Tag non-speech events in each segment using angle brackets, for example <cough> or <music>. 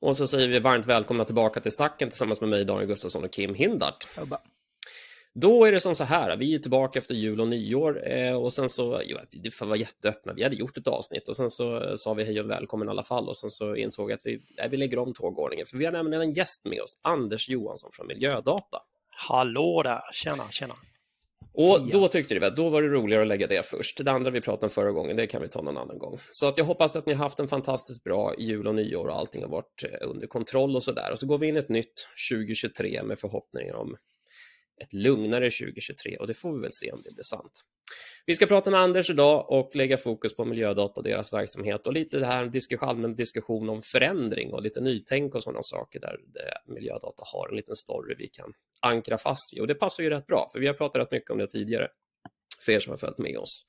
Och så säger vi varmt välkomna tillbaka till Stacken tillsammans med mig, Daniel Gustafsson och Kim Hindart. Då är det som så här, vi är tillbaka efter jul och nyår eh, och sen så, ja, det får vara jätteöppna, vi hade gjort ett avsnitt och sen så sa vi hej och välkommen i alla fall och sen så insåg jag att vi, nej, vi lägger om tågordningen för vi har nämligen en gäst med oss, Anders Johansson från Miljödata. Hallå där, tjena, tjena. Och då tyckte vi att då var det roligare att lägga det först. Det andra vi pratade om förra gången, det kan vi ta någon annan gång. Så att jag hoppas att ni har haft en fantastiskt bra jul och nyår och allting har varit eh, under kontroll och så där. Och så går vi in ett nytt 2023 med förhoppningar om ett lugnare 2023 och det får vi väl se om det blir sant. Vi ska prata med Anders idag och lägga fokus på miljödata och deras verksamhet och lite det här diskussion, allmän diskussion om förändring och lite nytänk och sådana saker där miljödata har en liten story vi kan ankra fast vid och det passar ju rätt bra för vi har pratat rätt mycket om det tidigare för er som har följt med oss.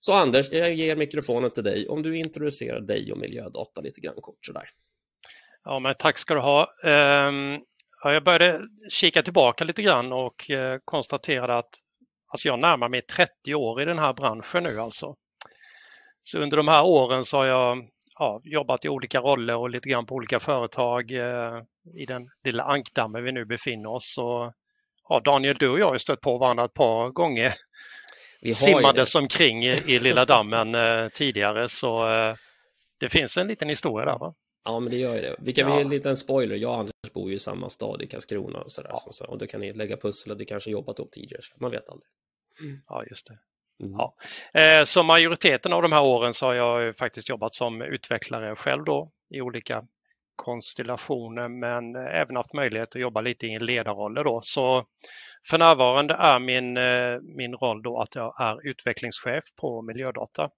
Så Anders, jag ger mikrofonen till dig om du introducerar dig och miljödata lite grann kort sådär. Ja, men tack ska du ha. Um, jag började kika tillbaka lite grann och uh, konstaterade att alltså jag närmar mig 30 år i den här branschen nu alltså. Så under de här åren så har jag ja, jobbat i olika roller och lite grann på olika företag uh, i den lilla ankdammen vi nu befinner oss. Och, ja, Daniel, du och jag har stött på varandra ett par gånger vi simmades omkring i, i lilla dammen uh, tidigare så det finns en liten historia där va? Ja, men det gör ju det. Vi kan ja. en liten spoiler. Jag och Anders bor ju i samma stad i Karlskrona och sådär. Ja. Så, och då kan ni lägga pussel och det kanske jobbat upp tidigare. Man vet aldrig. Mm. Ja, just det. Mm. Ja. Eh, så majoriteten av de här åren så har jag faktiskt jobbat som utvecklare själv då i olika konstellationer men även haft möjlighet att jobba lite i ledarroller då. Så för närvarande är min, eh, min roll då att jag är utvecklingschef på miljödata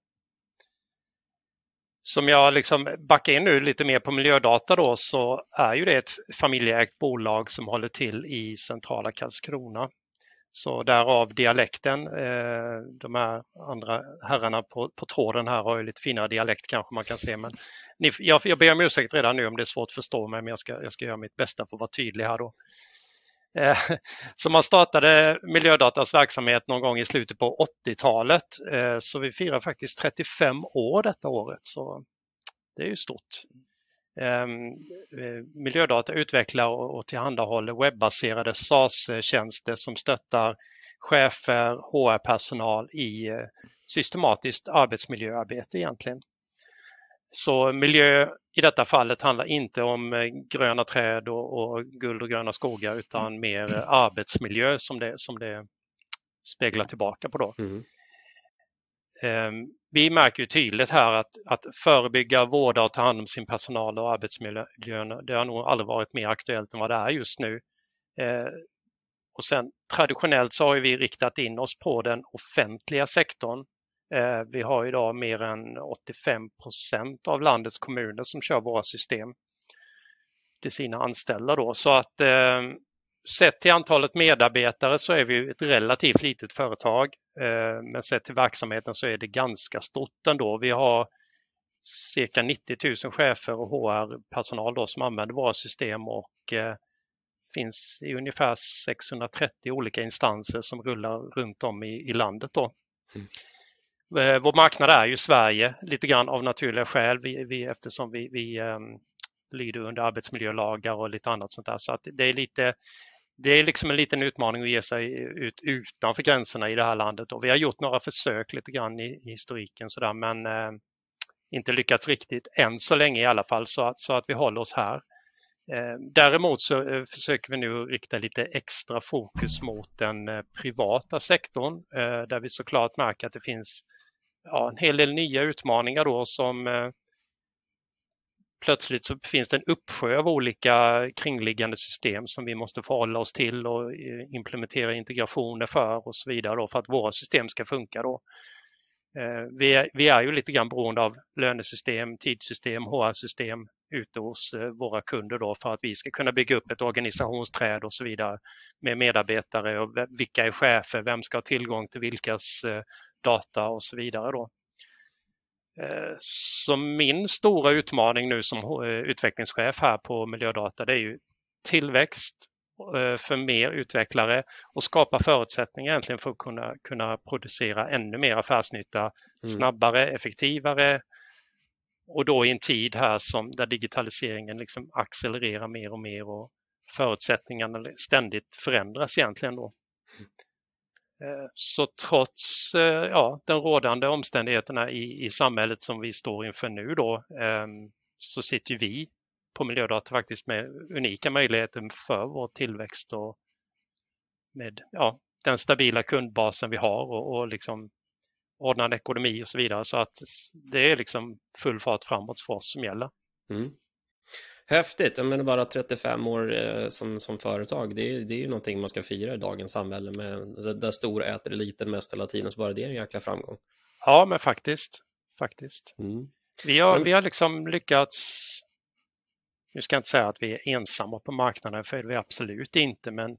som jag liksom backar in nu lite mer på miljödata då så är ju det ett familjeägt bolag som håller till i centrala Karlskrona. Så därav dialekten. Eh, de här andra herrarna på, på tråden här har ju lite finare dialekt kanske man kan se. Men ni, jag, jag ber om ursäkt redan nu om det är svårt att förstå mig men jag ska, jag ska göra mitt bästa för att vara tydlig här då. Eh, så man startade Miljödatas verksamhet någon gång i slutet på 80-talet. Eh, så vi firar faktiskt 35 år detta året. Så det är ju stort. Ehm, eh, Miljödata utvecklar och tillhandahåller webbaserade SAS-tjänster som stöttar chefer, HR-personal i systematiskt arbetsmiljöarbete egentligen. Så miljö i detta fallet handlar inte om eh, gröna träd och, och guld och gröna skogar utan mm. mer arbetsmiljö som det, som det speglar tillbaka på. Då. Mm. Ehm, vi märker tydligt här att, att förebygga, vårda och ta hand om sin personal och arbetsmiljön, det har nog aldrig varit mer aktuellt än vad det är just nu. Ehm, och sen traditionellt så har vi riktat in oss på den offentliga sektorn Eh, Eh, vi har idag mer än 85 procent av landets kommuner som kör våra system till sina anställda. Då. Så att eh, sett till antalet medarbetare så är vi ett relativt litet företag. Eh, men sett till verksamheten så är det ganska stort ändå. Vi har cirka 90 000 chefer och HR-personal som använder våra system och eh, finns i ungefär 630 olika instanser som rullar runt om i, i landet. Då. Mm. Eh, vår marknad är ju Sverige lite grann av naturliga skäl vi, vi, eftersom vi, vi um, lyder under arbetsmiljölagar och lite annat sånt där. Så att det är lite det är liksom en liten utmaning att ge sig ut utanför gränserna i det här landet. Och vi har gjort några försök lite grann i, i historiken sådär men eh, inte lyckats riktigt än så länge i alla fall så att, så att vi håller oss här. Ehm, däremot så eh, försöker vi nu rikta lite extra fokus mot den eh, privata sektorn eh, där vi såklart märker att det finns ja, en hel del nya utmaningar då som plötsligt så finns det en uppsjö av olika kringliggande system som vi måste förhålla oss till och implementera integrationer för och så vidare då för att våra system ska funka. Då. Eh, vi är, vi är ju lite grann beroende av lönesystem, tidssystem, HR-system ute hos eh, våra kunder då för att vi ska kunna bygga upp ett organisationsträd och så vidare med medarbetare och vilka är chefer, vem ska ha tillgång till vilkas eh, data och så vidare. Då. Så min stora utmaning nu som utvecklingschef här på Miljödata det är ju tillväxt för mer utvecklare och skapa förutsättningar egentligen för att kunna, kunna producera ännu mer affärsnytta mm. snabbare, effektivare och då i en tid här som där digitaliseringen liksom accelererar mer och mer och förutsättningarna ständigt förändras egentligen då. Eh, så trots eh, ja, den rådande omständigheterna i, i samhället som vi står inför nu då ehm, så sitter vi på miljödata faktiskt med unika möjligheter för vår tillväxt och med ja, den stabila kundbasen vi har och, och liksom ordnad ekonomi och så vidare. Så att det är liksom full fart framåt för oss som gäller. Mm. Häftigt, men bara 35 år eh, som, som företag, det är, det är ju någonting man ska fira i dagens samhälle med där stor äter liten mest hela tiden, så bara det är en jäkla framgång. Ja, men faktiskt. faktiskt. Mm. Vi, har, men... vi har liksom lyckats, nu ska jag inte säga att vi är ensamma på marknaden, för det är vi absolut inte, men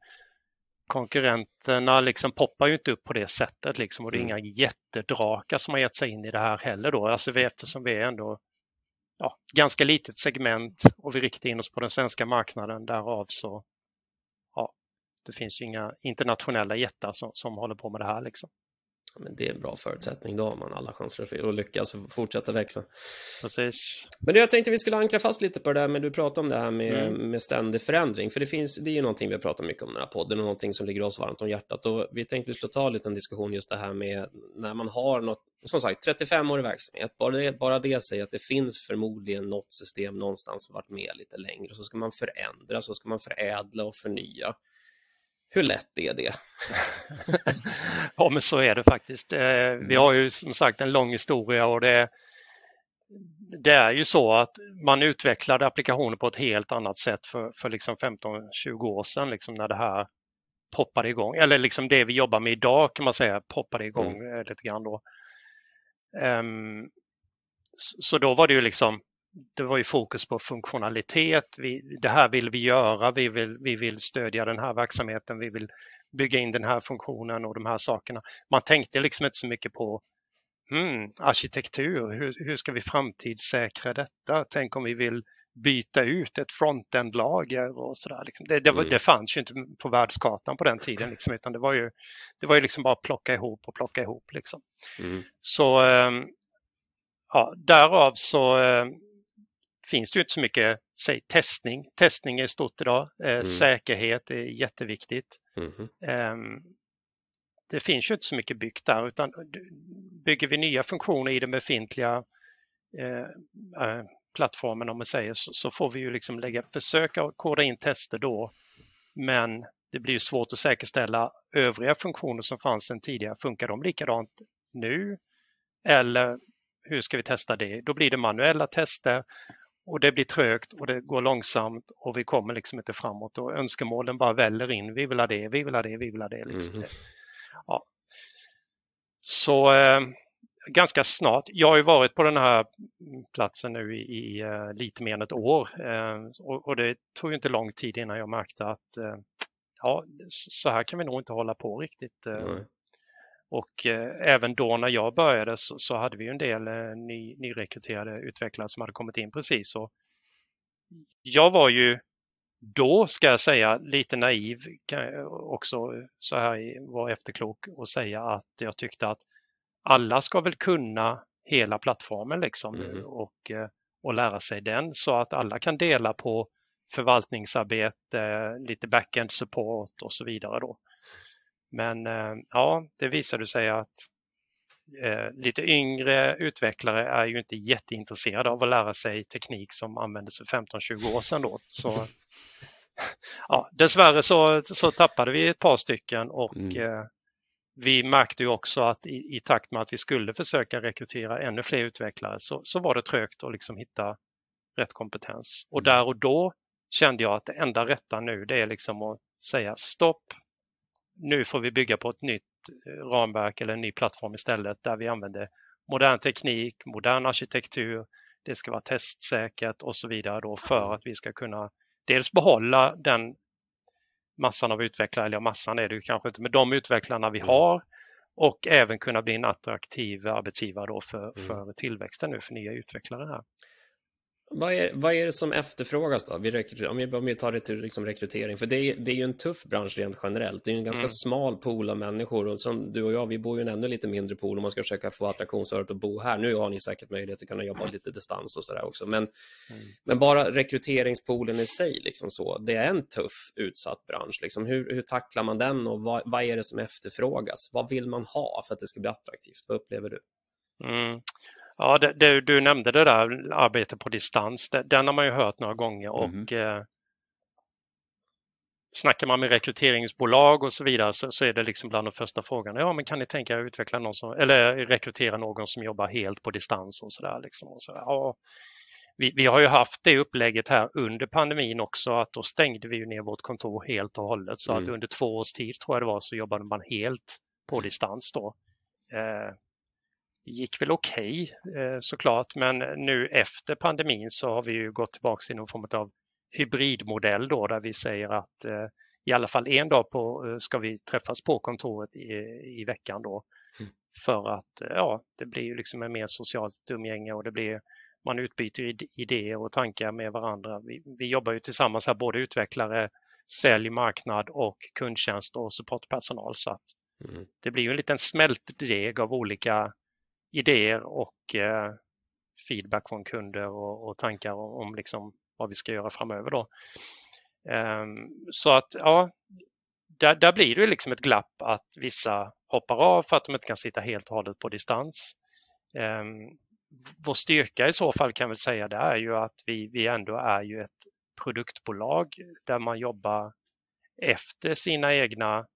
konkurrenterna liksom poppar ju inte upp på det sättet liksom, och det är mm. inga jättedrakar som har gett sig in i det här heller då, alltså vi, eftersom vi är ändå ja, ganska litet segment och vi riktar in oss på den svenska marknaden. Därav så ja, det finns ju inga internationella jättar som, som håller på med det här. Liksom. Men det är en bra förutsättning, då har man alla chanser att lyckas och fortsätta växa. Precis. Men jag tänkte vi skulle ankra fast lite på det där med, du pratade om det här med, mm. med ständig förändring, för det finns, det är ju någonting vi har pratat mycket om i den här podden och någonting som ligger oss varmt om hjärtat och vi tänkte vi skulle ta en liten diskussion just det här med när man har något, som sagt 35 år i verksamhet, bara det, bara det säger att det finns förmodligen något system någonstans som varit med lite längre, så ska man förändra, så ska man förädla och förnya. Hur lätt är det? <laughs> ja, men så är det faktiskt. Eh, vi har ju som sagt en lång historia och det, det är ju så att man utvecklade applikationer på ett helt annat sätt för, för liksom 15-20 år sedan liksom när det här poppade igång. Eller liksom det vi jobbar med idag kan man säga poppade igång mm. Eh, lite grann då. Um, så då var det ju liksom det var ju fokus på funktionalitet. Vi, det här vill vi göra. Vi vill, vi vill stödja den här verksamheten. Vi vill bygga in den här funktionen och de här sakerna. Man tänkte liksom inte så mycket på hmm, arkitektur. Hur, hur ska vi framtidssäkra detta? Tänk om vi vill byta ut ett frontend-lager och sådär. Liksom. Det, det, mm. det fanns ju inte på världskartan på den tiden, liksom, utan det var ju, det var ju liksom bara plocka ihop och plocka ihop. Liksom. Mm. Så ehm, ja, därav så ehm, finns det ju inte så mycket säg, testning. Testning är stort idag. Eh, mm. Säkerhet är jätteviktigt. Mm. Eh, det finns ju inte så mycket byggt där utan bygger vi nya funktioner i den befintliga eh, eh, plattformen om man säger så, så, får vi ju liksom lägga, försöka koda in tester då. Men det blir svårt att säkerställa övriga funktioner som fanns sedan tidigare. Funkar de likadant nu? Eller hur ska vi testa det? Då blir det manuella tester och det blir trögt och det går långsamt och vi kommer liksom inte framåt och önskemålen bara väller in. Vi vill ha det, vi vill ha det, vi vill ha det. Liksom. Mm. Ja. Så eh, ganska snart, jag har ju varit på den här platsen nu i, i uh, lite mer än ett år uh, och, och, det tog inte lång tid innan jag märkte att uh, ja, så här kan vi nog inte hålla på riktigt. Mm. Och eh, även då när jag började så, så hade vi en del eh, ny, nyrekryterade utvecklare som hade kommit in precis. Och jag var ju då, ska jag säga, lite naiv också så här var efterklok och säga att jag tyckte att alla ska väl kunna hela plattformen liksom mm. och, eh, och lära sig den så att alla kan dela på förvaltningsarbete, lite backend support och så vidare då. Men eh, ja, det visade sig att eh, lite yngre utvecklare är ju inte jätteintresserade av att lära sig teknik som användes för 15-20 år sedan. Då. Så, <laughs> ja, dessvärre så, så tappade vi ett par stycken och mm. eh, vi märkte ju också att i, i, takt med att vi skulle försöka rekrytera ännu fler utvecklare så, så var det trögt att liksom hitta rätt kompetens. Och mm. där och då kände jag att det enda rätta nu det är liksom att säga stopp, nu får vi bygga på ett nytt eh, ramverk eller en ny plattform istället där vi använder modern teknik, modern arkitektur, det ska vara testsäkert och så vidare då för att vi ska kunna dels behålla den massan av utvecklare, eller massan är det ju kanske inte, men de utvecklarna vi mm. har och även kunna bli en attraktiv arbetsgivare då för, mm. för tillväxten nu för nya utvecklare här. Vad, är, vad är det som efterfrågas då? Vi om, vi, om vi tar det till liksom rekrytering, för det är, det är ju en tuff bransch rent generellt. Det är en ganska mm. smal pool av människor och som du och jag, vi bor ju en ännu lite mindre pool om man ska försöka få attraktionsåret att bo här. Nu har ni säkert möjlighet att kunna jobba lite distans och sådär också, men, mm. men bara rekryteringspoolen i sig, liksom så, det är en tuff, utsatt bransch. Liksom. Hur, hur tacklar man den och vad, vad är det som efterfrågas? Vad vill man ha för att det ska bli attraktivt? Vad upplever du? Mm. Ja, det, det, du nämnde det där arbete på distans. Det, den har man ju hört några gånger och mm. eh, snackar man med rekryteringsbolag och så vidare så, så, är det liksom bland de första frågorna. Ja, men kan ni tänka er att utveckla någon som, eller rekrytera någon som jobbar helt på distans och så där liksom. Och så, ja, vi, vi, har ju haft det upplägget här under pandemin också att då stängde vi ju ner vårt kontor helt och hållet så mm. att under två års tid tror jag det var så jobbade man helt på distans då. Eh, gick väl okej okay, eh, såklart, men nu efter pandemin så har vi ju gått tillbaka till någon form av hybridmodell då där vi säger att eh, i alla fall en dag på, eh, ska vi träffas på kontoret i, i veckan då. Mm. För att ja, det blir ju liksom en mer socialt umgänge och det blir man utbyter idéer och tankar med varandra. Vi, vi jobbar ju tillsammans här, både utvecklare, sälj, marknad och kundtjänst och supportpersonal så att mm. det blir ju en liten smältdeg av olika idéer och eh, feedback från kunder och, och tankar om, om liksom vad vi ska göra framöver. Då. Ehm, så att ja, där, där blir det liksom ett glapp att vissa hoppar av för att de inte kan sitta helt och hållet på distans. Ehm, vår styrka i så fall kan vi säga det är ju att vi, vi ändå är ju ett produktbolag där man jobbar efter sina egna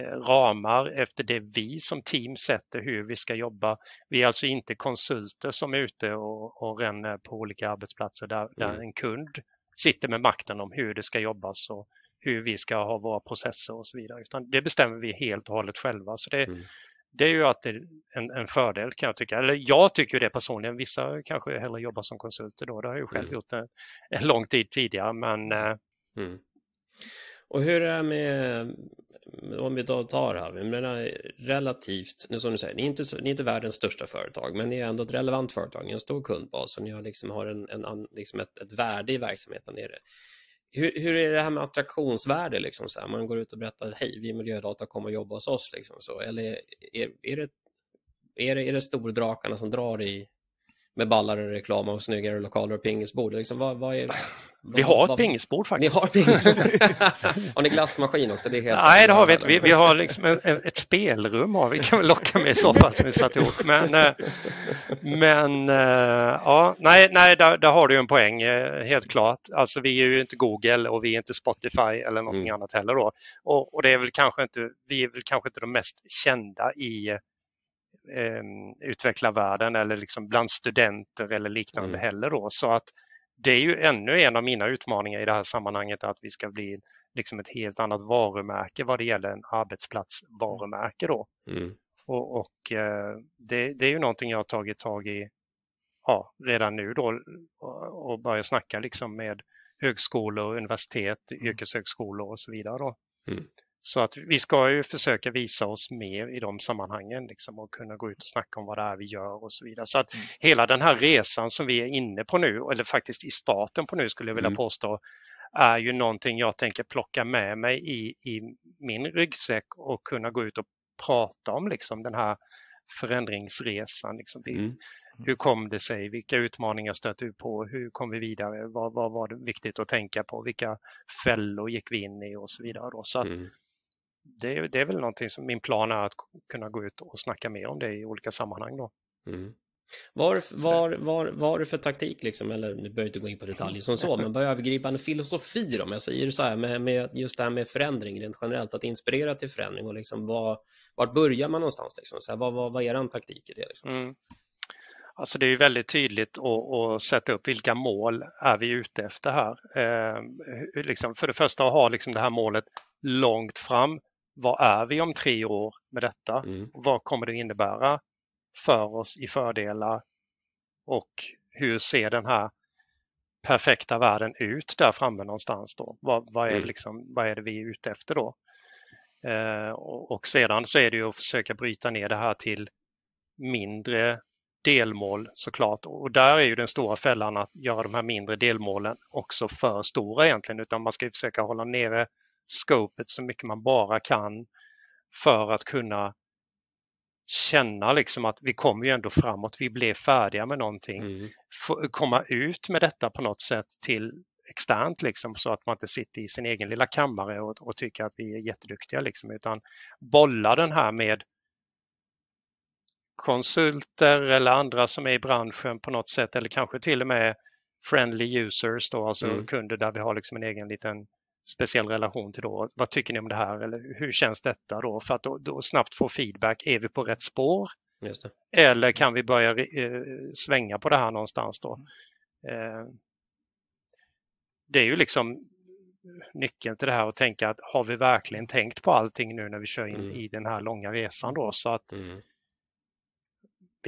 ramar efter det vi som team sätter hur vi ska jobba. Vi är alltså inte konsulter som är ute och, och ränner på olika arbetsplatser där, mm. där en kund sitter med makten om hur det ska jobbas och hur vi ska ha våra processer och så vidare. Utan det bestämmer vi helt och hållet själva. Så det, mm. det är ju alltid en, en, fördel kan jag tycka. Eller jag tycker det personligen. Vissa kanske hellre jobbar som konsulter då. Det har jag själv mm. gjort en, en, lång tid tidigare. Men, eh, mm. Och hur är det med om vi då tar här, jag menar relativt, nu som du säger, ni är, inte, ni är inte världens största företag, men ni är ändå ett relevant företag, en stor kundbas och ni har, liksom, har en, en, liksom ett, ett värde i verksamheten nere. Hur, hur är det här med attraktionsvärde? Liksom, så här? Man går ut och berättar, hej, vi miljödata kommer att jobba hos oss. Liksom, så. Eller är, är, det, är, det, är det stordrakarna som drar i, med ballare reklam och snyggare lokaler och pingisbord? Liksom, vad, vad är, vad, vi har ett pingisbord faktiskt. Ni har pingisbord? <laughs> har ni glassmaskin också? Det är helt Nej, det har vi inte. Vi, vi har liksom ett, ett, spelrum har vi kan vi locka med i så fall som vi satt ihop. Men, eh, men eh, ja, nej, nej där, där har du en poäng eh, helt klart. Alltså vi är ju inte Google och vi är inte Spotify eller någonting mm. annat heller då. Och, och, det är väl kanske inte, vi är väl kanske inte de mest kända i eh, utvecklarvärlden eller liksom bland studenter eller liknande mm. heller då. Så att det är ju ännu en av mina utmaningar i det här sammanhanget att vi ska bli liksom ett helt annat varumärke vad det gäller en arbetsplatsvarumärke då. Mm. Och, och eh, det, det, är ju någonting jag har tagit tag i ja, redan nu då och börjat snacka liksom med högskolor, universitet, mm. yrkeshögskolor och så vidare. Då. Mm. Så att vi ska ju försöka visa oss mer i de sammanhangen liksom, och kunna gå ut och snacka om vad det är vi gör och så vidare. Så att mm. hela den här resan som vi är inne på nu, eller faktiskt i starten på nu skulle jag vilja mm. påstå, är ju någonting jag tänker plocka med mig i, i min ryggsäck och kunna gå ut och prata om liksom, den här förändringsresan. Liksom. Mm. Hur kom det sig? Vilka utmaningar stötte du på? Hur kom vi vidare? Vad, vad var det viktigt att tänka på? Vilka fällor gick vi in i och så vidare. Då. Så att, mm det, det, är väl någonting som min plan är att kunna gå ut och snacka mer om det i olika sammanhang. Då. Mm. Vad var, var, var det för taktik, liksom, eller nu behöver inte gå in på detaljer som så, men vad övergripande filosofi om jag säger så här med, med just det här med förändring rent generellt, att inspirera till förändring och liksom vad, vart börjar man någonstans? Liksom? Så här, vad, vad, vad är er taktik i det? Liksom? Mm. Alltså det är väldigt tydligt att, att, sätta upp vilka mål är vi ute efter här. Eh, liksom för det första att ha liksom det här målet långt fram vad är vi om tre år med detta? Mm. Vad kommer det innebära för oss i fördelar? Och hur ser den här perfekta världen ut där framme någonstans då? Vad, vad är, mm. liksom, vad är det vi är ute efter då? Eh, och, och, sedan så är det ju att försöka bryta ner det här till mindre delmål såklart. Och där är ju den stora fällan att göra de här mindre delmålen också för stora egentligen, utan man ska försöka hålla nere scopet så mycket man bara kan för att kunna känna liksom att vi kommer ju ändå framåt, vi blev färdiga med någonting. Mm. komma ut med detta på något sätt till externt liksom så att man inte sitter i sin egen lilla kammare och, och tycker att vi är jätteduktiga liksom utan bolla den här med konsulter eller andra som är i branschen på något sätt eller kanske till och med friendly users då, alltså mm. kunder där vi har liksom en egen liten speciell relation till då. Vad tycker ni om det här eller hur känns detta då? För att då, då snabbt få feedback. Är vi på rätt spår? Eller kan vi börja eh, svänga på det här någonstans då? Eh, det är ju liksom nyckeln till det här att tänka att har vi verkligen tänkt på allting nu när vi kör in mm. i den här långa resan då så att mm.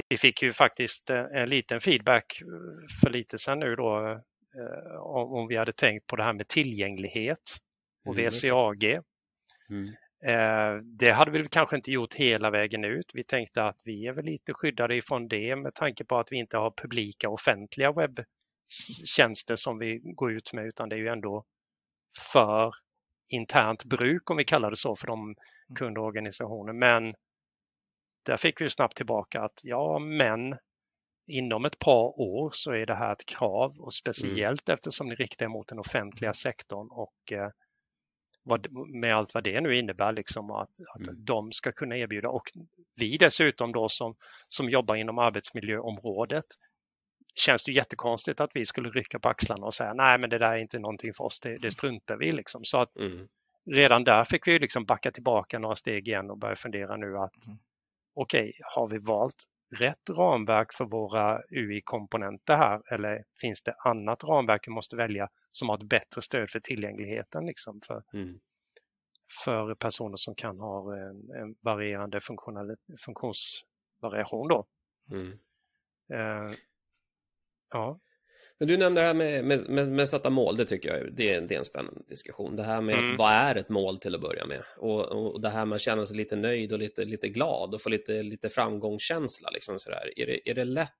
vi fick ju faktiskt en, en liten feedback för lite sedan nu då Eh, om vi hade tänkt på det här med tillgänglighet och mm. VCAG. Mm. Eh, det hade vi kanske inte gjort hela vägen ut. Vi tänkte att vi är väl lite skyddade ifrån det med tanke på att vi inte har publika offentliga webbtjänster som vi går ut med utan det är ju ändå för internt bruk om vi kallar det så för de mm. kundorganisationer. Men där fick vi snabbt tillbaka att ja, men inom ett par år så är det här ett krav och mm. speciellt mm. eftersom ni riktar mot den offentliga sektorn och eh, vad, med allt vad det nu innebär, liksom att, att mm. de ska kunna erbjuda och vi dessutom då som, som jobbar inom arbetsmiljöområdet känns det jättekonstigt att vi skulle rycka på axlarna och säga nej men det där är inte någonting för oss, det, det struntar vi liksom. Så att mm. redan där fick vi liksom backa tillbaka några steg igen och börja fundera nu att mm. okej, okay, har vi valt rätt ramverk för våra UI-komponenter här eller finns det annat ramverk vi måste välja som har ett bättre stöd för tillgängligheten liksom för, mm. för personer som kan ha en, en varierande funktionsvariation då. Mm. Uh, ja. Men du nämnde det här med, med, med, med sätta mål, det tycker jag det är, det är en spännande diskussion. Det här med mm. vad är ett mål till att börja med? Och, och det här med att känna sig lite nöjd och lite, lite glad och få lite, lite framgångskänsla. Liksom sådär. Är, det, är det lätt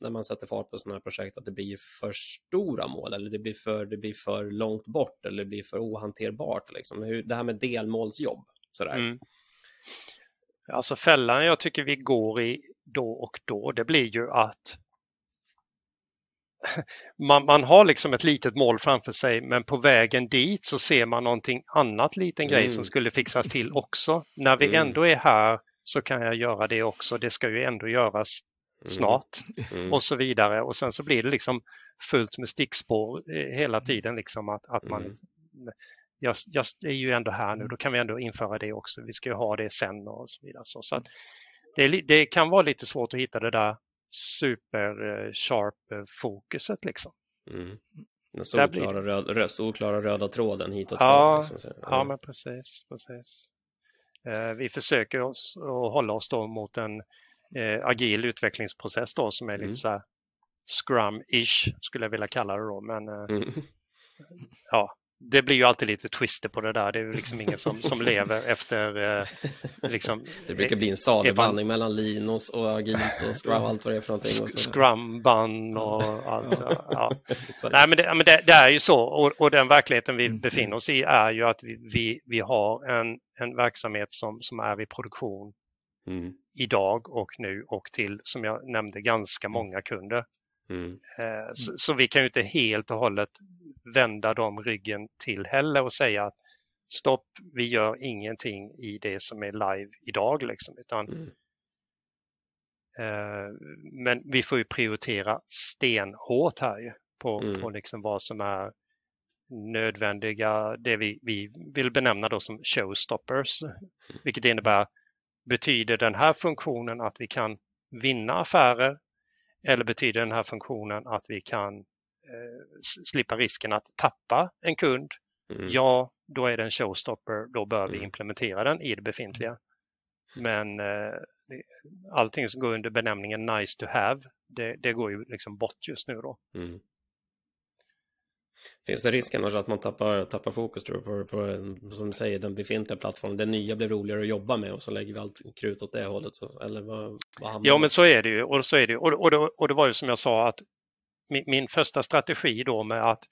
när man sätter fart på sådana här projekt att det blir för stora mål eller det blir för, det blir för långt bort eller det blir för ohanterbart? Liksom. Det här med delmålsjobb. Sådär. Mm. Alltså fällan jag tycker vi går i då och då, det blir ju att man, man har liksom ett litet mål framför sig men på vägen dit så ser man någonting annat liten grej mm. som skulle fixas till också. När vi mm. ändå är här så kan jag göra det också. Det ska ju ändå göras mm. snart mm. och så vidare. Och sen så blir det liksom fullt med stickspår eh, hela tiden. Liksom att, att man, mm. jag, jag är ju ändå här nu, då kan vi ändå införa det också. Vi ska ju ha det sen och så vidare. Så, så att det, det, kan vara lite svårt att hitta det där super sharp fokuset liksom. Mm. Den solklara, röd, solklara röda tråden hit och ja, liksom. ja. ja, men precis. precis. Eh, vi försöker oss att hålla oss då mot en eh, agil utvecklingsprocess då som är mm. lite så här scrum-ish skulle jag vilja kalla det då. Men eh, mm. <laughs> ja, det blir ju alltid lite twister på det där. Det är liksom ingen som, som lever efter... Eh, <laughs> liksom, det brukar bli en salig blandning mellan Linus och agilt och scrum allt vad det är för någonting. Scrum-band och allt. Ja. <laughs> Nej, men, det, men det, det, är ju så och, och den verkligheten vi mm. befinner oss i är ju att vi, vi, vi har en, en verksamhet som, som är i produktion mm. idag och nu och till, som jag nämnde, ganska många kunder. Mm. Eh, så, så, vi kan ju inte helt och hållet vända dem ryggen till heller och säga att stopp, vi gör ingenting i det som är live idag. Liksom, utan, mm. eh, men vi får ju prioritera stenhårt här ju, på, mm. på liksom vad som är nödvändiga, det vi, vi vill benämna då som showstoppers. Mm. Vilket innebär, betyder den här funktionen att vi kan vinna affärer eller betyder den här funktionen att vi kan eh, slippa risken att tappa en kund? Mm. Ja, då är det en showstopper. Då bör vi mm. implementera den i det befintliga. Men eh, allting som går under benämningen nice to have, det, det går ju liksom bort just nu då. Mm. Finns det risken att man tappar, tappar fokus tror du, på, på, som du säger, den befintliga plattformen? Det nya blir roligare att jobba med och så lägger vi allt krut åt det hållet. Så, eller vad, vad ja, men så är det ju. Och, så är det, och, och, det, och det var ju som jag sa att min, min första strategi då med att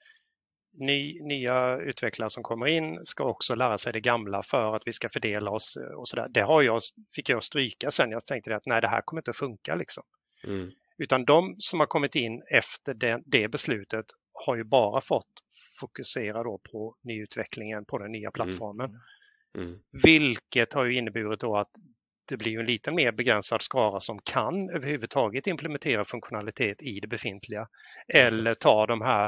ny, nya utvecklare som kommer in ska också lära sig det gamla för att vi ska fördela oss och sådär. Det har jag, fick jag stryka sen. Jag tänkte att nej, det här kommer inte att funka liksom. Mm. Utan de som har kommit in efter det, det beslutet har ju bara fått fokusera då på nyutvecklingen på den nya mm. plattformen. Mm. Mm. Vilket har ju inneburit då att det blir en lite mer begränsad skara som kan överhuvudtaget implementera funktionalitet i det befintliga eller ta de här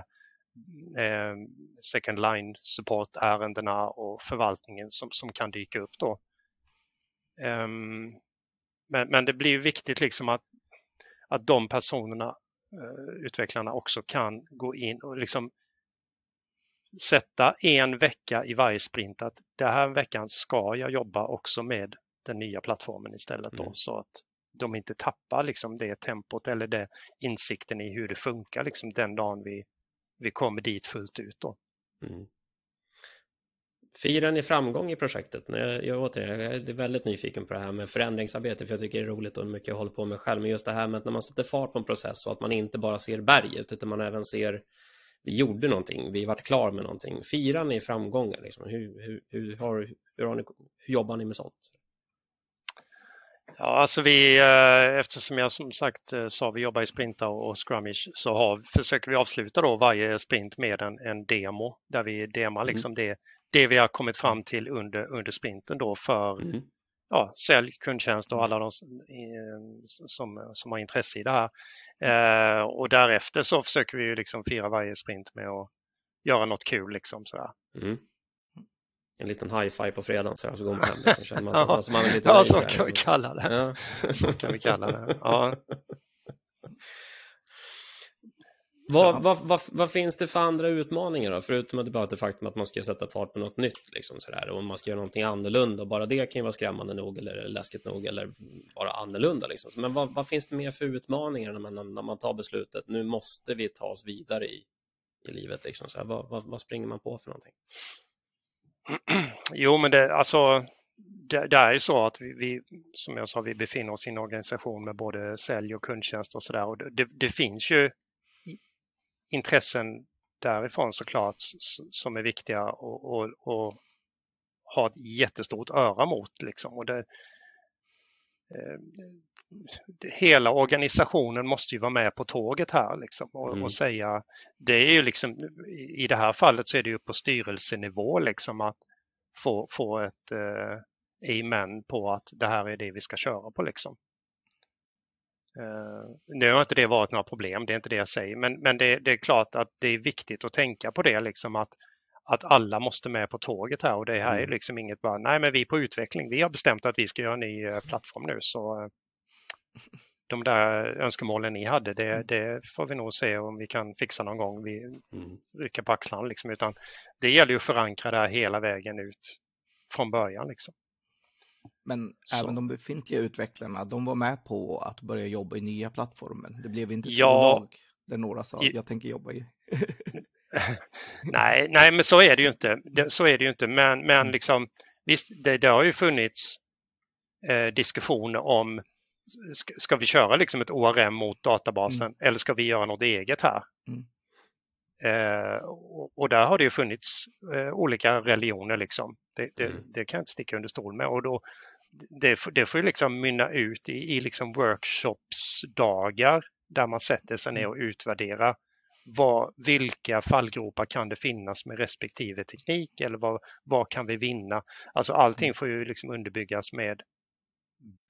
eh, second line support-ärendena och förvaltningen som, som kan dyka upp då. Um, men, men det blir viktigt liksom att, att de personerna Eh, utvecklarna också kan gå in och liksom sätta en vecka i varje sprint att den här veckan ska jag jobba också med den nya plattformen istället då, mm. så att de inte tappar liksom det tempot eller det insikten i hur det funkar liksom den dagen vi, vi kommer dit fullt ut. Då. Mm. Firar ni framgång i projektet? Jag, jag, återigen, jag är väldigt nyfiken på det här med förändringsarbete, för jag tycker det är roligt och mycket jag håller på med själv. Men just det här med att när man sätter fart på en process och att man inte bara ser berget, utan man även ser vi gjorde någonting, vi vart klar med någonting. Firar ni framgångar? Liksom? Hur, hur, hur, har, hur, har ni, hur jobbar ni med sånt? Ja, alltså vi, eh, eftersom jag som sagt eh, sa vi jobbar i sprintar och scrummage så har, försöker vi avsluta då varje sprint med en, en demo där vi demar mm. liksom mm. det det vi har kommit fram till under, under sprinten då för mm. ja, sälj, kundtjänst och alla de som, som har intresse i det här. Eh, och därefter så försöker vi liksom fira varje sprint med att göra något kul. Liksom, sådär. Mm. En liten high-five på fredagen så, så går man hem. Liksom, känner man, <laughs> så, ja, så man är lite ja <laughs> så kan vi kalla det. Ja. <laughs> så kan vi kalla det. Ja. Vad, vad, vad, vad, finns det för andra utmaningar då? Förutom att bara det faktum att man ska sätta fart på något nytt liksom sådär, och man ska göra någonting annorlunda. Bara det kan ju vara skrämmande nog eller läskigt nog eller bara annorlunda. Liksom. Men vad, finns det mer för utmaningar när man, när man tar beslutet? Nu måste vi ta oss vidare i, i livet. Liksom. Så vad, vad, springer man på för någonting? <clears throat> Jo, men det, alltså, det, det är ju så att vi, vi, som jag sa, vi befinner oss i en organisation med både sälj och kundtjänst och sådär. Och det, det finns ju intressen därifrån såklart som är viktiga och, och, och ha ett jättestort öra mot. Liksom. Och det, hela organisationen måste ju vara med på tåget här liksom, och, mm. och, säga, det är ju liksom, i det här fallet så är det ju på styrelsenivå liksom att få, få ett eh, amen på att det här är det vi ska köra på. Liksom. Eh, nu har inte det varit några problem, det är inte det jag säger, men, men det, det, är klart att det är viktigt att tänka på det, liksom att, att alla måste med på tåget här och det här är mm. liksom inget bara, nej men vi är på utveckling, vi har bestämt att vi ska göra en ny eh, plattform nu så eh, de där önskemålen ni hade, det, mm. det, får vi nog se om vi kan fixa någon gång. Vi mm. rycker på axlarna liksom, utan det gäller ju att förankra det här hela vägen ut från början. Liksom. Men så. även de befintliga utvecklarna, de var med på att börja jobba i nya plattformen. Det blev inte ja. två dag där några sa jag tänker jobba i. <laughs> <laughs> nej, nej, men så är det ju inte. Så är det ju inte. Men, men mm. liksom, visst, det, det har ju funnits eh, diskussioner om ska, ska, vi köra liksom ett ORM mot databasen mm. eller ska vi göra något eget här? Mm. Eh, och, och, där har det ju funnits eh, olika religioner liksom. Det, det, mm. det, kan jag inte sticka under stol med. Och då, det, det får ju liksom mynna ut i, i liksom workshopsdagar där man sätter sig ner mm. och utvärderar vad, vilka fallgropar kan det finnas med respektive teknik eller vad, vad kan vi vinna? Alltså allting mm. får ju liksom underbyggas med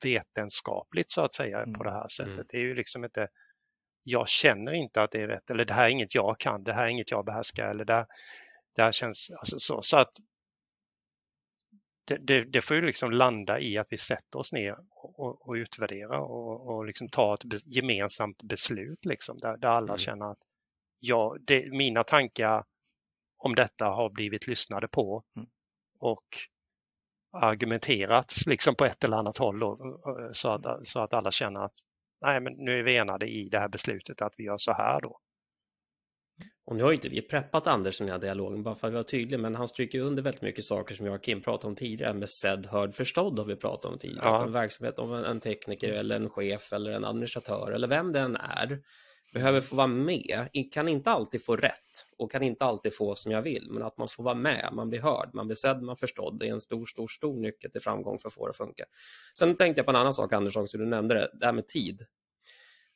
vetenskapligt så att säga på det här sättet. Mm. Det är ju liksom inte jag känner inte att det är rätt eller det här är inget jag kan, det här är inget jag behärskar eller det, det här känns alltså så. Så att det, det, det, får ju liksom landa i att vi sätter oss ner och, och utvärderar och, och liksom tar ett gemensamt beslut liksom, där, där alla mm. känner att ja, det, mina tankar om detta har blivit lyssnade på mm. och argumenterats liksom på ett eller annat håll då, så, att, så att alla känner att nej, men nu är vi enade i det här beslutet att vi gör så här då. och nu har ju inte vi preppat Anders i den här dialogen bara för att vara tydlig, men han stryker under väldigt mycket saker som jag och Kim pratade om tidigare. Med sedd, hörd, förstådd har vi pratat om tidigare. Ja. En verksamhet, om en tekniker eller en chef eller en administratör eller vem det än är behöver få vara med, kan inte alltid få rätt och kan inte alltid få som jag vill, men att man får vara med, man blir hörd, man blir sedd, man förstådd. Det är en stor, stor, stor nyckel till framgång för att få det att funka. Sen tänkte jag på en annan sak, Anders, också, du nämnde det, det här med tid.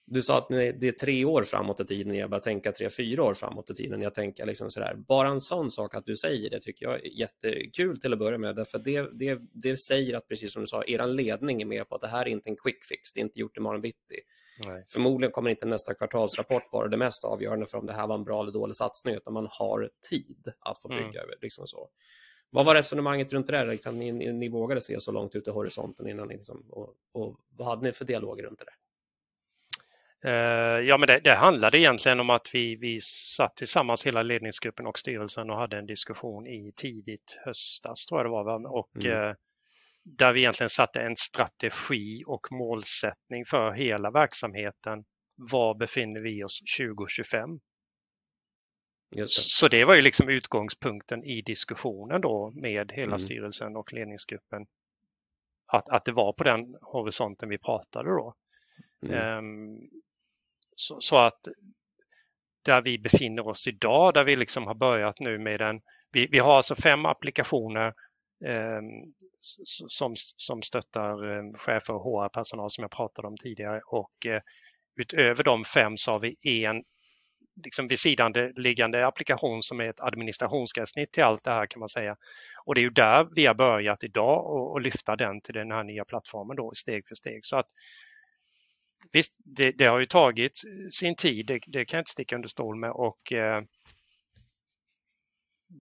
Du sa att det är tre år framåt i tiden, jag börjar tänka tre, fyra år framåt i tiden. Jag tänker liksom sådär, bara en sån sak att du säger det tycker jag är jättekul till att börja med, därför det, det, det säger att, precis som du sa, er ledning är med på att det här är inte en quick fix, det är inte gjort imorgon bitti. Nej. Förmodligen kommer inte nästa kvartalsrapport vara det mest avgörande för om det här var en bra eller dålig satsning, utan man har tid att få bygga mm. över. Liksom så. Vad var resonemanget runt det där? Liksom, ni, ni, vågade se så långt ut i horisonten innan liksom, och, och vad hade ni för dialoger runt det där? Uh, ja, men det, det handlade egentligen om att vi, vi satt tillsammans hela ledningsgruppen och styrelsen och hade en diskussion i tidigt höstas tror jag det var. Och mm. Där vi egentligen satte en strategi och målsättning för hela verksamheten. Var befinner vi oss 2025? Det. Så det var ju liksom utgångspunkten i diskussionen då med hela mm. styrelsen och ledningsgruppen. Att, att det var på den horisonten vi pratade då. Mm. Um, så, så, att där vi befinner oss idag, där vi liksom har börjat nu med en, vi, vi har alltså fem applikationer Ehm, som, som stöttar eh, chefer och HR-personal som jag pratade om tidigare och eh, utöver de fem så har vi en liksom vid sidan liggande applikation som är ett administrationsgränssnitt till allt det här kan man säga. Och det är ju där vi har börjat idag och, och lyfta den till den här nya plattformen då steg för steg. Så att Visst, det, det har ju tagit sin tid, det, det, kan jag inte sticka under stol med och eh,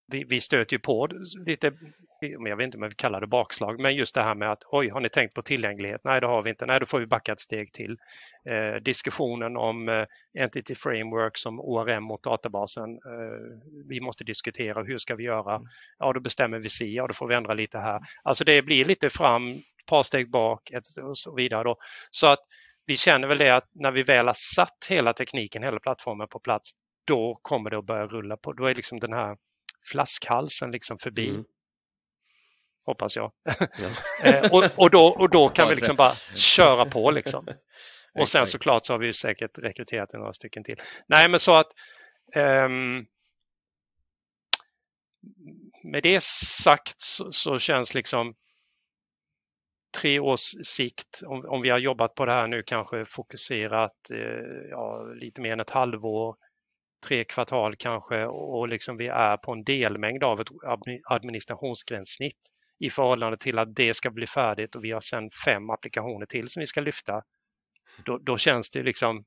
vi, vi stöter ju på lite, jag vet inte om jag vill kalla det bakslag, men just det här med att oj, har ni tänkt på tillgänglighet? Nej, det har vi inte. Nej, då får vi backa ett steg till. Eh, diskussionen om eh, Entity Framework som ORM mot databasen. Eh, vi måste diskutera hur ska vi göra? Mm. Ja, då bestämmer vi si, ja, då får vi ändra lite här. Alltså det blir lite fram, ett par steg bak ett, och så vidare. Då. Så att vi känner väl det att när vi väl har satt hela tekniken, hela plattformen på plats, då kommer det att börja rulla på. Då är liksom den här flaskhalsen liksom förbi. Mm. Hoppas jag. Ja. <laughs> Eh, och, och, då, och då kan vi liksom bara köra på liksom. <laughs> Och sen såklart så har vi säkert rekryterat några stycken till. Nej men så att um, med det sagt så, så, känns liksom tre års sikt, om, om, vi har jobbat på det här nu kanske fokuserat eh, ja, lite mer än ett halvår, tre kvartal kanske och liksom vi är på en delmängd av ett administrationsgränssnitt i förhållande till att det ska bli färdigt och vi har sedan fem applikationer till som vi ska lyfta. Då, då känns det liksom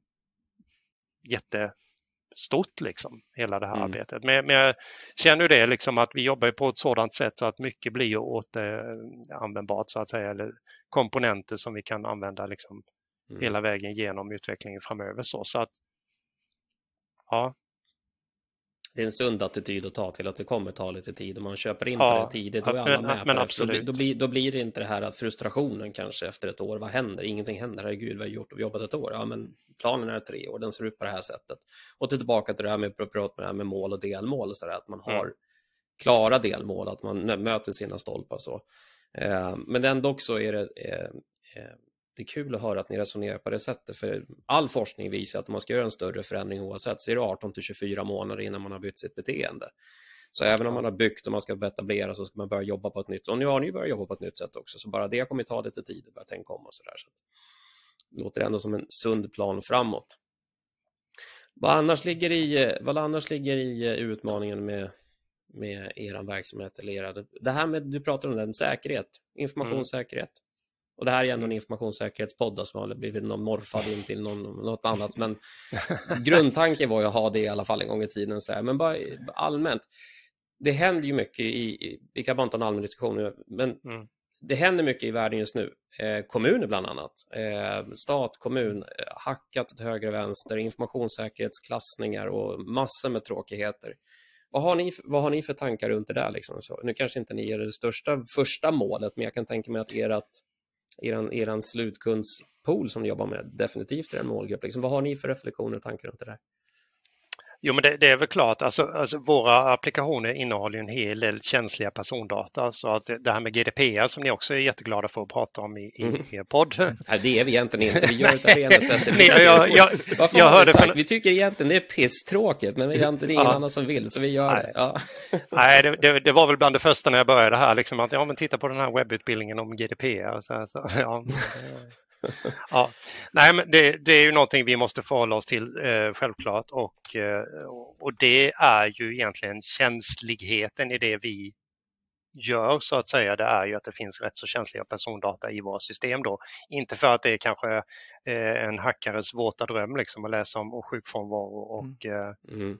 jättestort liksom, hela det här mm. arbetet. Men, men jag känner det liksom att vi jobbar på ett sådant sätt så att mycket blir återanvändbart så att säga, eller komponenter som vi kan använda liksom mm. hela vägen genom utvecklingen framöver. Så, så att ja, det är en sund attityd att ta till att det kommer ta lite tid. Om man köper in ja, på det tidigt, då är alla med men, på absolut. det. Då blir, då blir det inte det här att frustrationen kanske efter ett år, vad händer? Ingenting händer, herregud, vi har gjort och jobbat ett år. Ja, men planen är tre år, den ser ut på det här sättet. Och tillbaka till det här med, med, det här med mål och delmål, så där, att man har mm. klara delmål, att man möter sina stolpar. Så. Eh, men ändå också är det eh, eh, det är kul att höra att ni resonerar på det sättet, för all forskning visar att om man ska göra en större förändring oavsett så är det 18 till 24 månader innan man har bytt sitt beteende. Så även om man har byggt och man ska etablera så ska man börja jobba på ett nytt. Och nu har ni börjat jobba på ett nytt sätt också, så bara det kommer ta lite tid att börja tänka om och så där. Så det låter ändå som en sund plan framåt. Vad annars ligger i, vad annars ligger i eh, utmaningen med, med er verksamhet? Eller era, det här med, du pratar om den, säkerhet, informationssäkerhet. Mm. Och det här är ändå en informationssäkerhetspodd som har blivit någon morfad in till någon, något annat. Men <laughs> grundtanken var ju att ha det i alla fall en gång i tiden. Så här. Men bara allmänt, det händer ju mycket i, vi kan bara inte ha en allmän diskussion men mm. det händer mycket i världen just nu. Eh, kommuner bland annat, eh, stat, kommun, eh, hackat till höger och vänster, informationssäkerhetsklassningar och massor med tråkigheter. Vad har ni, vad har ni för tankar runt det där? Liksom? Så, nu kanske inte ni är det största första målet, men jag kan tänka mig att ert eran, eran slutkundspool som ni jobbar med definitivt är en målgrupp. Liksom, vad har ni för reflektioner och tankar runt det där? Jo, men det, det, är väl klart. Alltså, alltså, våra applikationer innehåller en hel del känsliga persondata. Så att det här med GDPR som ni också är jätteglada för att prata om i, i mm. er podd. Nej, det är vi egentligen inte. Vi gör <laughs> det av ren jag, jag, jag, jag hörde för... Vi tycker egentligen det är pisstråkigt, men inte, det är ingen ja. annan som vill, så vi gör Nej. det. Ja. <laughs> Nej, det, det, det, var väl bland det första när jag började här, liksom, att ja, men titta på den här webbutbildningen om GDPR. Så, så, <laughs> ja ja. Nej, men det, det, är ju någonting vi måste förhålla oss till eh, självklart och, eh, och det är ju egentligen känsligheten i det vi gör så att säga, det är ju att det finns rätt så känsliga persondata i våra system då. Inte för att det är kanske eh, en hackares våta dröm liksom att läsa om sjukfrånvaro och mm. mm.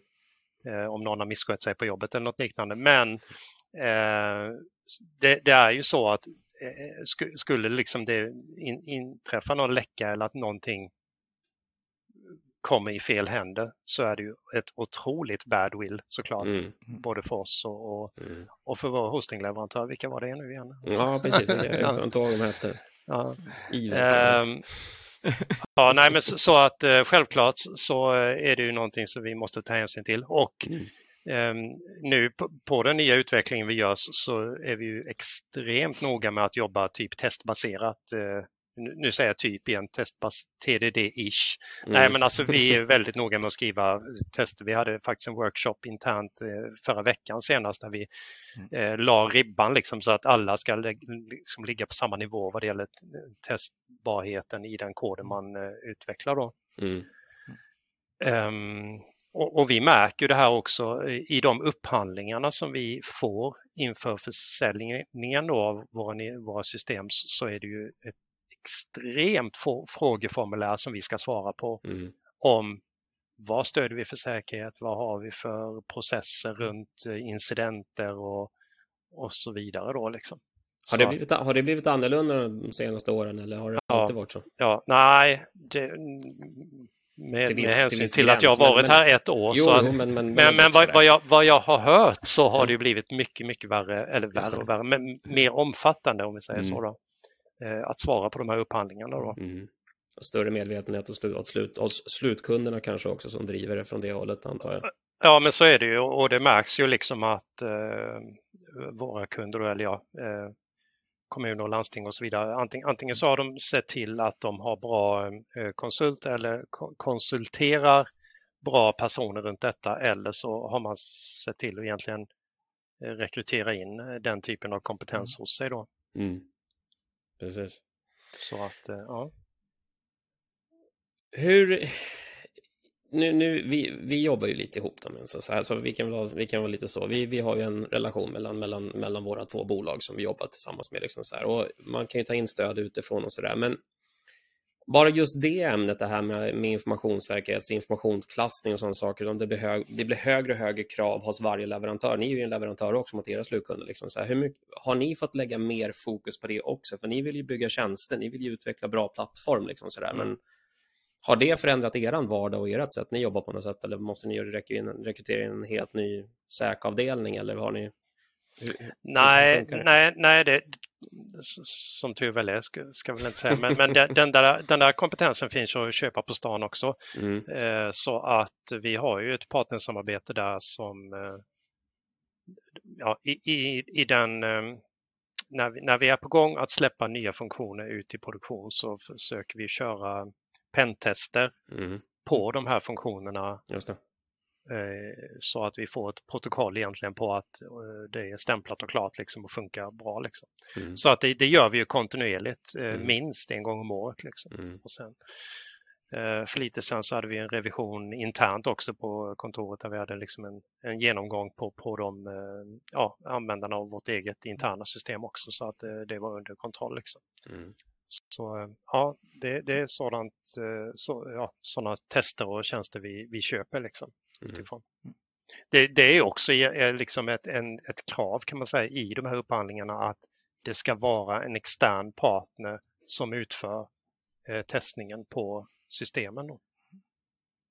Eh, om någon har misskött sig på jobbet eller något liknande. Men eh, det, det, är ju så att Eh, skulle liksom det in, inträffa någon läcka eller att någonting kommer i fel händer så är det ju ett otroligt badwill såklart. Mm. Både för oss och, och, mm. och för vår hostingleverantör. Vilka var det nu igen? Ja, precis. Jag kommer inte ihåg vad de hette. Ja. Um, ja, nej, men så, så att uh, självklart så är det ju någonting som vi måste ta hänsyn till och mm. Ehm, nu på, den nya utvecklingen vi gör så är vi ju extremt noga med att jobba typ testbaserat. Eh, nu säger jag typ igen, testbas TDD-ish. Mm. Nej, men alltså vi är <laughs> väldigt noga med att skriva tester. Vi hade faktiskt en workshop internt eh, förra veckan senast där vi mm. eh, la ribban liksom så att alla ska liksom ligga på samma nivå vad det gäller testbarheten i den koden man eh, utvecklar. Då. Mm. Um, och, och, vi märker det här också i de upphandlingarna som vi får inför försäljningen av våra, våra system så är det ju ett extremt frågeformulär som vi ska svara på mm. om vad stöder vi för säkerhet, vad har vi för processer runt incidenter och, och så vidare. Då, liksom. Har det, blivit, har det blivit annorlunda de senaste åren eller har det ja, alltid varit så? Ja, nej, det, med, med hänsyn till, till att jag har varit men, här ett år. Jo, så att, men, men, men, men vad, vad, jag, vad jag har hört så har det blivit mycket, mycket värre, eller värre och värre, men mer omfattande om vi säger mm. så. Då. Eh, att svara på de här upphandlingarna. Då. Mm. Större medvetenhet hos, slut, hos slutkunderna kanske också som driver det från det hållet antar jag. Ja, men så är det ju och det märks ju liksom att eh, våra kunder, eller ja, eh, kommuner och landsting och så vidare. Antingen, antingen så har de sett till att de har bra eh, konsult eller konsulterar bra personer runt detta eller så har man sett till att egentligen eh, rekrytera in eh, den typen av kompetens mm. hos sig då. Mm. Precis. Så att, ja. Hur, nu, nu, vi, vi jobbar ju lite ihop dem, så, här, så vi kan vara, vi kan vara lite så. Vi, vi har ju en relation mellan, mellan, mellan våra två bolag som vi jobbar tillsammans med. Liksom så här. Och man kan ju ta in stöd utifrån och så där. Men bara just det ämnet, det här med, med informationssäkerhet, informationsklassning och sådana saker, det blir, hög, det blir högre och högre krav hos varje leverantör. Ni är ju en leverantör också mot era slutkunder. Liksom. Så här, hur mycket, har ni fått lägga mer fokus på det också? För ni vill ju bygga tjänster, ni vill ju utveckla bra plattform. Liksom, så där. Mm. Men har det förändrat er vardag och ert sätt ni jobbar på något sätt eller måste ni rekrytera en helt ny säkavdelning eller har ni? Hur, nej, hur nej, nej, det som tur väl är ska, ska väl inte säga, men, men den, där, den där kompetensen finns att köpa på stan också. Mm. Eh, så att vi har ju ett partnersamarbete där som eh, ja, i, i, i den eh, när vi, när vi är på gång att släppa nya funktioner ut i produktion så försöker vi köra pentester mm. på de här funktionerna. Eh, så att vi får ett protokoll egentligen på att eh, det är stämplat och klart liksom och funkar bra. Liksom. Mm. Så att det, det, gör vi ju kontinuerligt, eh, mm. minst en gång om året. Liksom. Mm. Och sen, för lite sen så hade vi en revision internt också på kontoret där vi hade liksom en, en genomgång på, på de ja, användarna av vårt eget interna system också så att det var under kontroll. Liksom. Mm. Så eh, ja, det, det är sådant, eh, så, ja, sådana tester och tjänster vi, vi köper. Liksom, mm. utifrån. Det, det är också är liksom ett, en, ett krav kan man säga i de här upphandlingarna att det ska vara en extern partner som utför eh, testningen på systemen. Då.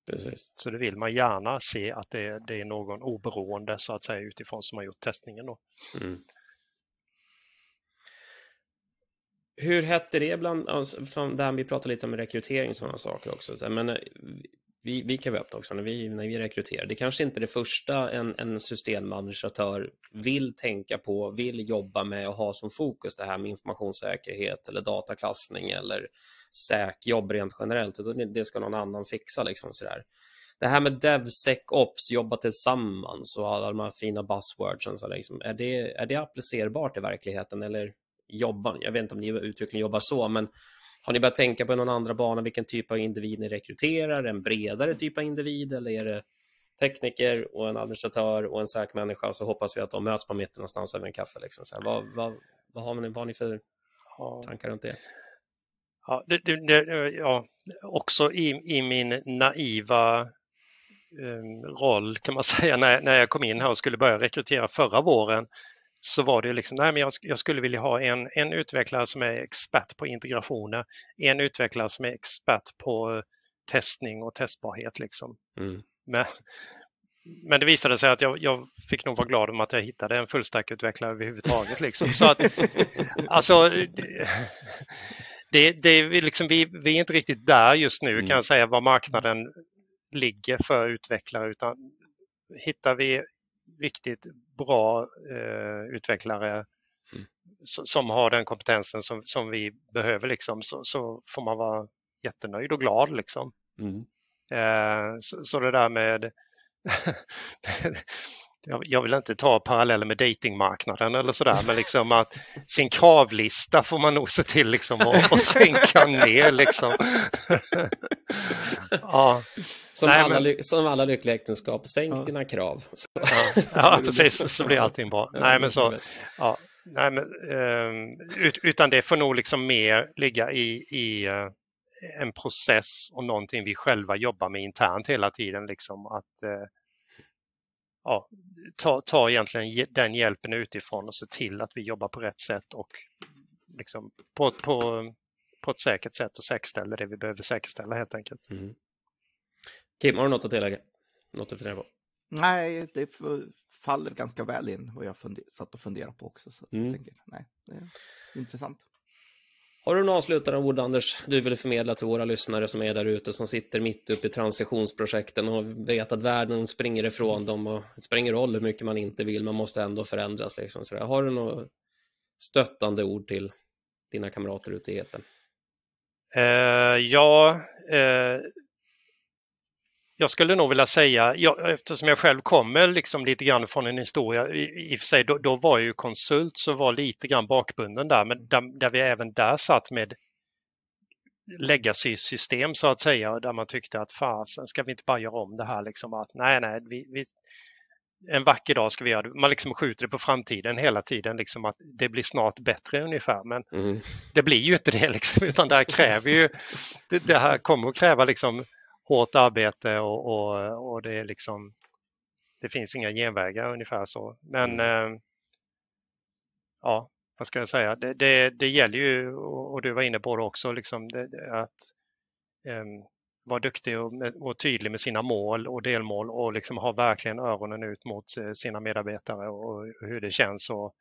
Precis. Så det vill man gärna se att det, det, är någon oberoende så att säga utifrån som har gjort testningen. Då. Mm. Hur hette det bland, alltså, det här, vi pratade lite om rekrytering och sådana saker också, men eh, vi, vi kan vara öppna också när vi, när vi rekryterar. Det kanske inte är det första en, en systemadministratör vill tänka på, vill jobba med och ha som fokus det här med informationssäkerhet eller dataklassning eller säkjobb rent generellt, utan det ska någon annan fixa. Liksom sådär. Det här med DevSecOps, jobba tillsammans och alla de här fina buzzwords, så liksom, är, det, är det applicerbart i verkligheten eller jobbar, jag vet inte om ni uttryckligen jobbar så, men har ni börjat tänka på någon andra bana, vilken typ av individ ni rekryterar? En bredare typ av individ eller är det tekniker och en administratör och en säker människa så hoppas vi att de möts på mitten någonstans över en kaffe. Liksom. Så här, vad, vad, vad, har ni, vad har ni för tankar runt det? Ja, det, det, ja också i, i min naiva um, roll kan man <laughs> säga när, när jag kom in här och skulle börja rekrytera förra våren så var det liksom, nej men jag, jag, skulle vilja ha en, en utvecklare som är expert på integrationer, en utvecklare som är expert på testning och testbarhet. Liksom. Mm. Men, men det visade sig att jag, jag, fick nog vara glad om att jag hittade en fullstack-utvecklare överhuvudtaget. Liksom. Så att, <laughs> alltså, det, det liksom, vi, vi är inte riktigt där just nu mm. kan jag säga var marknaden ligger för utvecklare utan hittar vi riktigt bra eh, utvecklare mm. som har den kompetensen som, som vi behöver liksom, så, så får man vara jättenöjd och glad. Liksom. Mm. Eh, så, så, det där med <laughs> jag vill inte ta paralleller med datingmarknaden eller sådär, men liksom att sin kravlista får man nog se till liksom att, sänka ner. Liksom. <laughs> ja. Som, Nej, alla, men... som alla lyckliga äktenskap, sänk ja. dina krav. Ja, ja precis, så blir allting bra. Nej, men så, ja, nej, men, um, utan det får nog liksom mer ligga i, i uh, en process och någonting vi själva jobbar med internt hela tiden. Liksom, att uh, ja, ta, ta egentligen den hjälpen utifrån och se till att vi jobbar på rätt sätt och liksom på, på, på ett säkert sätt och säkerställer det vi behöver säkerställa helt enkelt. Mm. Kim, har du något att tillägga? Något att fundera på? Nej, det faller ganska väl in vad jag satt och funderade på också. Så mm. jag tänker, nej, det är intressant. Har du några avslutande ord, Anders, du vill förmedla till våra lyssnare som är där ute, som sitter mitt uppe i transitionsprojekten och vet att världen springer ifrån dem och det spelar ingen roll hur mycket man inte vill, man måste ändå förändras. Liksom. Så har du några stöttande ord till dina kamrater ute i etern? Uh, eh, ja, uh, jag skulle nog vilja säga, jag, eftersom jag själv kommer liksom lite grann från en historia, i, i och för sig då, då, var jag ju konsult så var lite grann bakbunden där, men där, där vi även där satt med legacy-system så att säga, där man tyckte att fasen ska vi inte bara göra om det här liksom att nej, nej, vi, vi, en vacker dag ska vi göra det. Man liksom skjuter det på framtiden hela tiden, liksom att det blir snart bättre ungefär. Men mm. det blir ju inte det, liksom, utan det här kräver ju, det, det här kommer att kräva liksom hårt arbete och, och, och det är liksom det finns inga genvägar ungefär så. Men mm. eh, ja, vad ska jag säga? Det, det, det, gäller ju, och du var inne på det också, liksom det, att eh, vara duktig och, och, tydlig med sina mål och delmål och liksom ha verkligen öronen ut mot eh, sina medarbetare och hur det känns. Och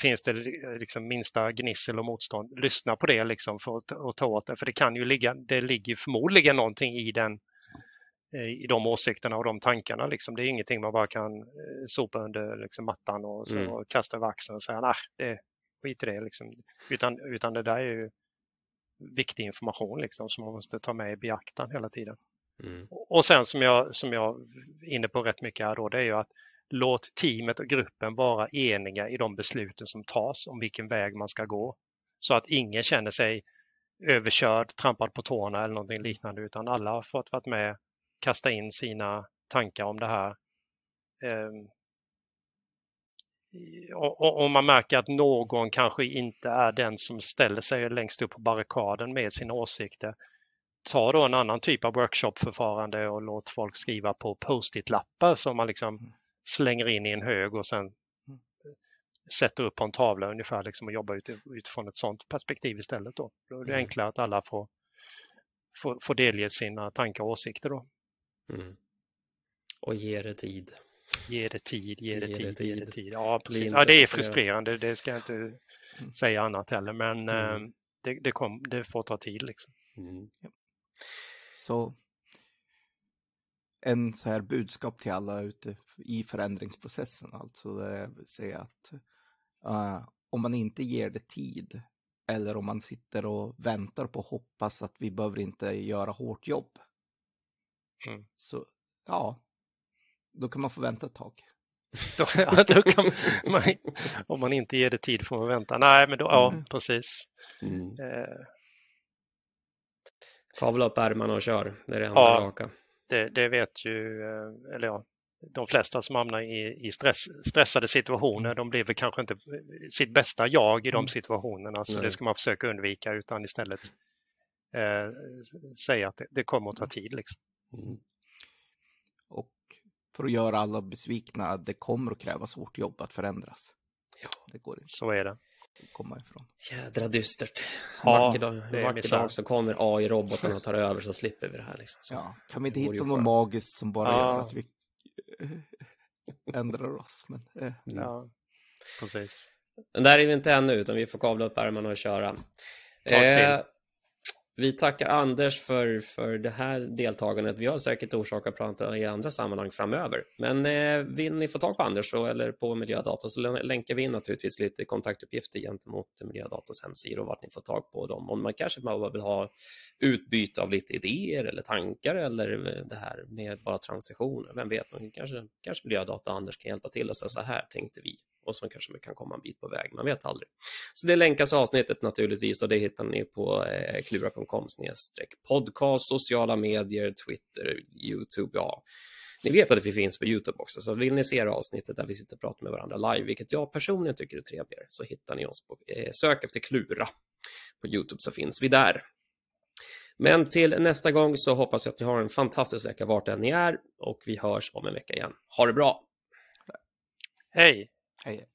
finns det liksom minsta gnissel och motstånd, lyssna på det liksom för att, att ta åt det. För det kan ju ligga, det ligger förmodligen någonting i den eh, i de åsikterna och de tankarna. Liksom. Det är ingenting man bara kan eh, sopa under liksom, mattan och, så, mm. kasta över axeln och säga nej, det, skit i det. Liksom. Utan, utan det där är ju viktig information liksom, som man måste ta med i beaktan hela tiden. Mm. Och sen som jag, som jag är inne på rätt mycket här då, det är ju att låt teamet och gruppen vara eniga i de besluten som tas om vilken väg man ska gå. Så att ingen känner sig överkörd, trampad på tårna eller någonting liknande utan alla har fått vara med, kasta in sina tankar om det här. Ehm, och om man märker att någon kanske inte är den som ställer sig längst upp på barrikaden med sina åsikter, ta då en annan typ av workshopförfarande och låt folk skriva på post-it-lappar som man liksom mm slänger in i en hög och sen mm. sätter upp på en tavla ungefär liksom och jobbar utifrån ett sådant perspektiv istället. Då, då är det mm. enklare att alla får, får, får delge sina tankar och åsikter. Då. Mm. Och ge det tid. Ge det tid, ge det, ge tid, det tid. Ge det tid. Ja, precis. Ja, det är frustrerande, det ska jag inte mm. säga annat heller, men mm. eh, det, det, kom, det får ta tid. Liksom. Så en så här budskap till alla ute i förändringsprocessen. Alltså det vill säga att uh, om man inte ger det tid eller om man sitter och väntar på och hoppas att vi behöver inte göra hårt jobb. Mm. Så ja, då kan man få vänta ett tag. <laughs> ja, då kan man, om man inte ger det tid får man vänta. Nej, men då, ja, mm. precis. Mm. Eh. Kavla upp ärmarna och kör, det är det enda ja, raka. Det, det, vet ju, eh, eller ja, de flesta som hamnar i, i stress, stressade situationer, de blir väl kanske inte sitt bästa jag i de mm. situationerna, så Nej. det ska man försöka undvika utan istället eh, säga att det, det, kommer att ta tid. Liksom. Mm. Och för att göra alla besvikna, det kommer att krävas hårt jobb att förändras. Ja, det går inte. Så är det. Komma ifrån. Jädra dystert. Ja, vacker dag, vacker dag så kommer AI-roboten och tar över så slipper vi det här. Liksom. Så ja, kan vi inte hitta något magiskt som bara ja. gör att vi <laughs> ändrar oss? Men, eh. Ja, precis. Men där är vi inte ännu, utan vi får kavla upp ärmarna och köra. Eh, vi tackar Anders för, för det här deltagandet. Vi har säkert orsak att prata i andra sammanhang framöver. Men eh, vill ni få tag på Anders så, eller på Miljödata så länkar vi in naturligtvis lite kontaktuppgifter gentemot Miljödatas hemsida och vart ni får tag på dem. Om man kanske bara vill ha utbyte av lite idéer eller tankar eller eh, det här med bara transitioner. Vem vet, kanske, kanske Miljödata och Anders kan hjälpa till och säga så här tänkte vi och så kanske vi kan komma en bit på väg. Man vet aldrig. Så det länkas avsnittet naturligtvis och det hittar ni på eh, klura.com podcast, sociala medier, Twitter, Youtube. Ja, ni vet att vi finns på Youtube också, så vill ni se det avsnittet där vi sitter och pratar med varandra live, vilket jag personligen tycker är trevligare, så hittar ni oss på eh, sök efter Klura på Youtube så finns vi där. Men till nästa gång så hoppas jag att ni har en fantastisk vecka vart än ni är och vi hörs om en vecka igen. Ha det bra! Hej! Hej.